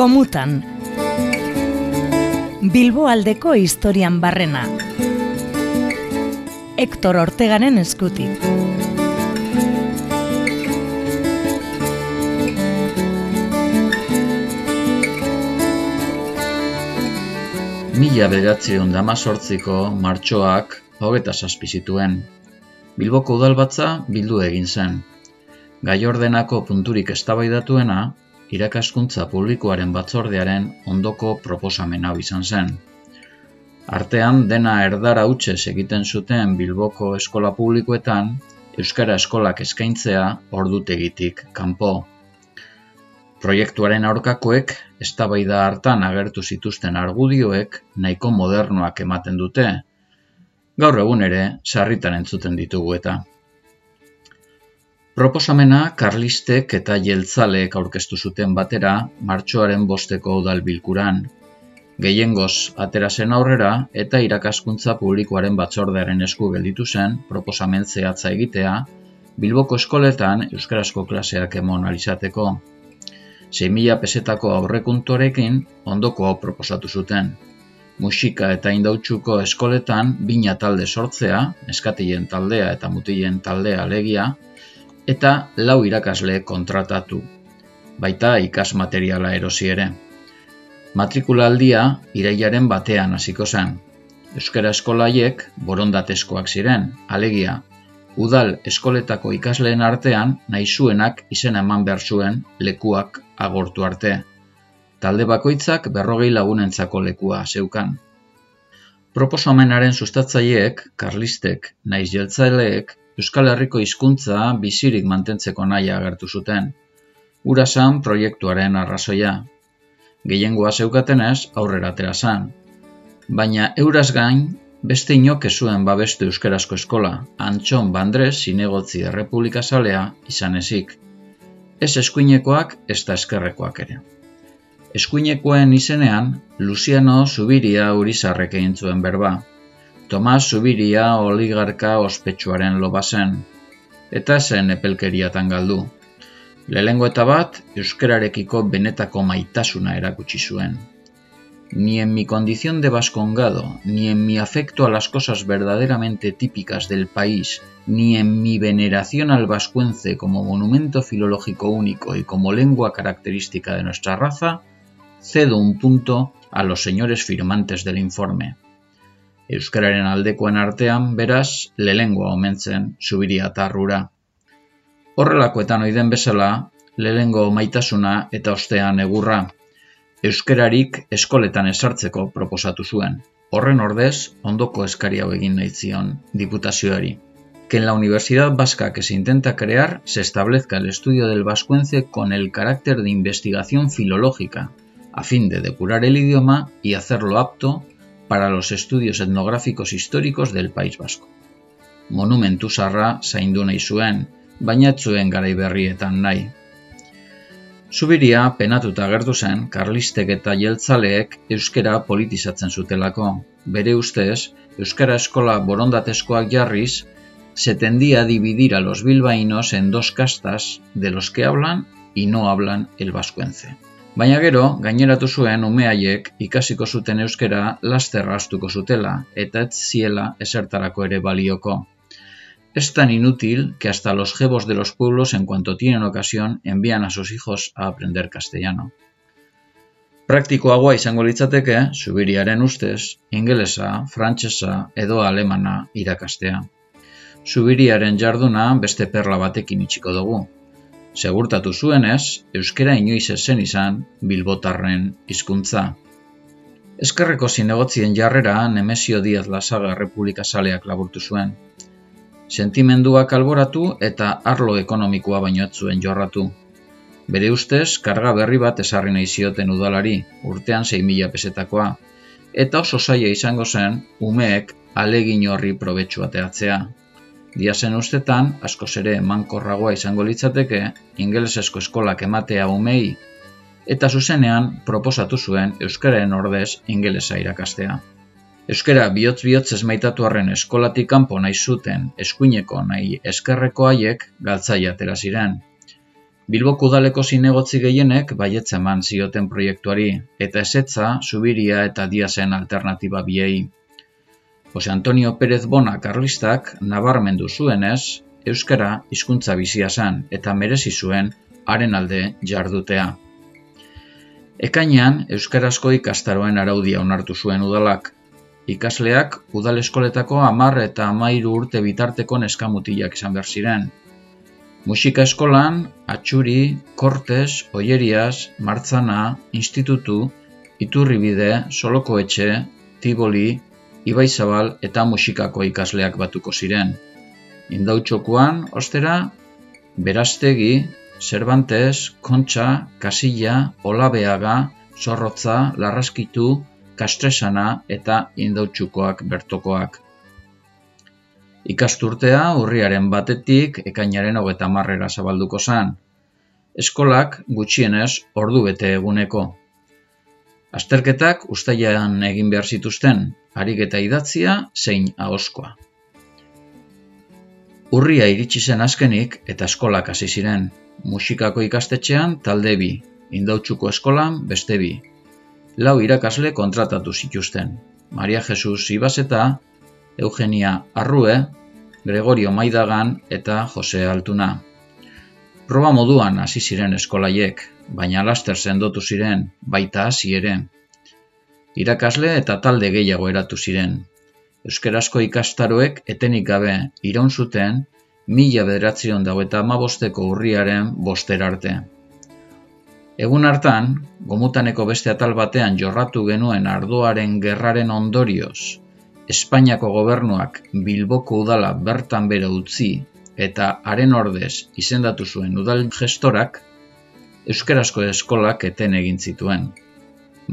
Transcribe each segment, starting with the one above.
Gomutan Bilbo aldeko historian barrena Hector Ortegaren eskutik Mila beratzeon dama sortziko martxoak hogeta zazpizituen. Bilboko udalbatza bildu egin zen. Gai ordenako punturik eztabaidatuena irakaskuntza publikoaren batzordearen ondoko proposamen hau izan zen. Artean dena erdara utxe egiten zuten Bilboko eskola publikoetan Euskara eskolak eskaintzea ordutegitik kanpo. Proiektuaren aurkakoek, eztabaida hartan agertu zituzten argudioek nahiko modernoak ematen dute. Gaur egun ere, sarritan entzuten ditugu eta. Proposamena karlistek eta jeltzaleek aurkeztu zuten batera martxoaren bosteko udal bilkuran. Gehiengoz atera zen aurrera eta irakaskuntza publikoaren batzordearen esku gelditu zen proposamen zehatza egitea, Bilboko eskoletan euskarazko klaseak emon alizateko. 6.000 pesetako aurrekuntuarekin ondoko hau proposatu zuten. Musika eta indautxuko eskoletan bina talde sortzea, eskatien taldea eta mutilen taldea alegia, eta lau irakasle kontratatu, baita ikas materiala erosi ere. Matrikula aldia iraiaren batean hasiko zen. Euskara eskolaiek borondatezkoak ziren, alegia, udal eskoletako ikasleen artean nahi zuenak izena eman behar zuen lekuak agortu arte. Talde bakoitzak berrogei lagunentzako lekua zeukan. Proposamenaren sustatzaileek, karlistek, naiz jeltzaileek, Euskal Herriko hizkuntza bizirik mantentzeko nahi agertu zuten. Urasan proiektuaren arrazoia. Gehiengoa zeukatenez aurrera atera zan. Baina euraz gain, beste inok zuen babestu euskarazko eskola, Antxon Bandrez zinegotzi errepublika salea izan ezik. Ez eskuinekoak, ez da eskerrekoak ere. Eskuinekoen izenean, Luciano Zubiria urizarrek egin zuen berba. Tomas Zubiria oligarka ospetsuaren loba zen, eta zen epelkeriatan galdu. Lehengo eta bat, euskararekiko benetako maitasuna erakutsi zuen ni en mi condición de vascongado, ni en mi afecto a las cosas verdaderamente típicas del país, ni en mi veneración al vascuence como monumento filológico único y como lengua característica de nuestra raza, cedo un punto a los señores firmantes del informe. Euskararen aldekoen artean, beraz, lengua omentzen, subiria tarrura. Horrelakoetan oiden bezala, lehengo maitasuna eta ostean egurra, euskerarik eskoletan esartzeko proposatu zuen. Horren ordez, ondoko eskari hau egin nahi zion diputazioari. Que en la Universidad Vasca que se intenta crear se establezca el estudio del vascuence con el carácter de investigación filológica, a fin de depurar el idioma y hacerlo apto para los estudios etnográficos históricos del País Vasco. Monumentu zarra zaindu nahi zuen, baina zuen garaiberrietan nahi, Zubiria penatuta agertu zen karlistek eta jeltzaleek euskera politizatzen zutelako. Bere ustez, euskara eskola borondatezkoak jarriz, se tendía a dividir a los bilbainos en dos castas de los que hablan y no hablan el vascuence. Baina gero, gaineratu zuen umeaiek ikasiko zuten euskera lasterra astuko zutela eta ez ziela esertarako ere balioko. Es tan inútil que hasta los jebos de los pueblos, en cuanto tienen ocasión, envían a sus hijos a aprender castellano. Praktikoagoa izango litzateke, subiriaren ustez, ingelesa, frantsesa edo alemana irakastea. Subiriaren jarduna beste perla batekin itxiko dugu. Segurtatu zuenez, euskera inoiz zen izan bilbotarren hizkuntza. Eskerreko zinegotzien jarrera Nemesio Diaz Lasaga Republika Saleak laburtu zuen sentimenduak alboratu eta arlo ekonomikoa baino ez zuen jorratu. Bere ustez, karga berri bat esarri nahi zioten udalari, urtean 6.000 pesetakoa, eta oso zaila izango zen, umeek alegin horri probetxu ateatzea. Diazen ustetan, asko ere mankorragoa izango litzateke, ingelesesko eskolak ematea umei, eta zuzenean proposatu zuen Euskararen ordez ingelesa irakastea. Euskara bihotz bihotz esmaitatu arren eskolatik kanpo nahi zuten eskuineko nahi eskerreko haiek galtzai atera ziren. Bilboko udaleko zinegotzi gehienek baietze eman zioten proiektuari, eta esetza, Zubiria eta Diazen alternatiba biei. Jose Antonio Pérez Bona Karlistak nabarmendu zuenez, Euskara hizkuntza bizia zen eta merezi zuen haren alde jardutea. Ekainean, Euskarazko ikastaroen araudia onartu zuen udalak, ikasleak udal eskoletako amar eta amairu urte bitarteko neskamutilak izan behar ziren. Musika eskolan, atxuri, kortes, oieriaz, martzana, institutu, iturribide, soloko etxe, tiboli, ibaizabal eta musikako ikasleak batuko ziren. Indautxokuan, ostera, Berastegi, Cervantes, Kontxa, Kasilla, Olabeaga, Zorrotza, Larraskitu, kastresana eta indautxukoak bertokoak. Ikasturtea urriaren batetik ekainaren hogeta marrera zabalduko zan. Eskolak gutxienez ordu bete eguneko. Azterketak ustaian egin behar zituzten, harik eta idatzia zein ahoskoa. Urria iritsi zen azkenik eta eskolak hasi ziren. Musikako ikastetxean talde bi, indautxuko eskolan beste bi, lau irakasle kontratatu zituzten. Maria Jesus Ibaseta, Eugenia Arrue, Gregorio Maidagan eta Jose Altuna. Proba moduan hasi ziren eskolaiek, baina laster sendotu ziren, baita hasi ere. Irakasle eta talde gehiago eratu ziren. Euskarazko ikastaroek etenik gabe iraun zuten mila bederatzion dago eta amabosteko urriaren boster arte. Egun hartan, gomutaneko beste atal batean jorratu genuen ardoaren gerraren ondorioz, Espainiako gobernuak Bilboko udala bertan bere utzi eta haren ordez izendatu zuen udal gestorak, Euskarazko eskolak eten egin zituen.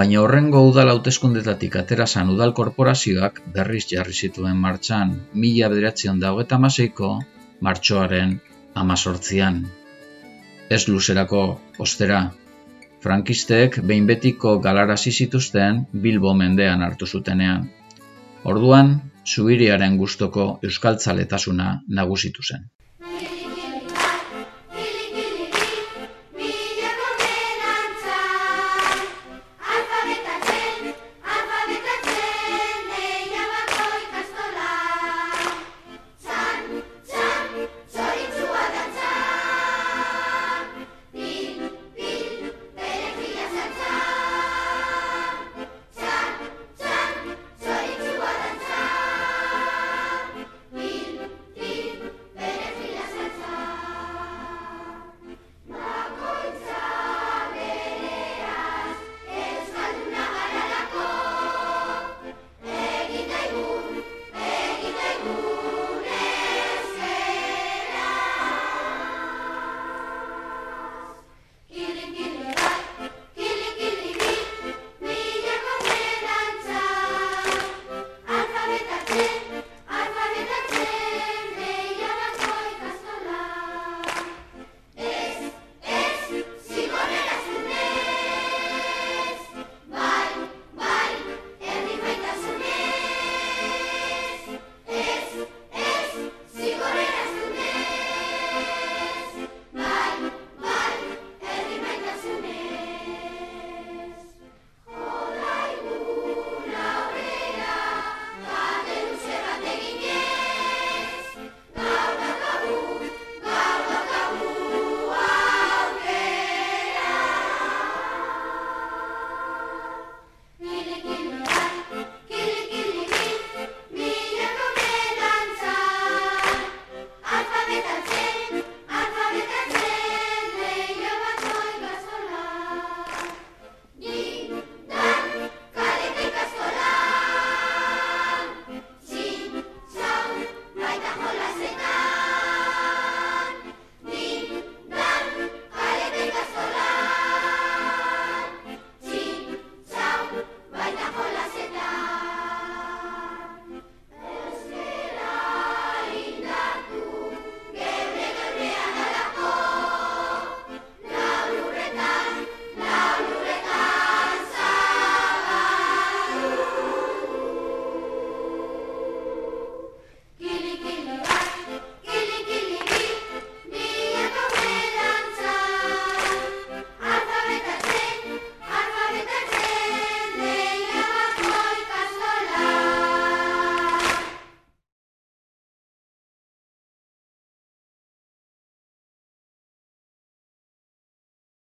Baina horrengo udal hauteskundetatik aterazan udal korporazioak berriz jarri zituen martxan mila bederatzion dago eta maseiko martxoaren amazortzian. Ez luzerako ostera, frankistek behin betiko galarazi zituzten Bilbo mendean hartu zutenean. Orduan, Zubiriaren gustoko euskaltzaletasuna nagusitu zen.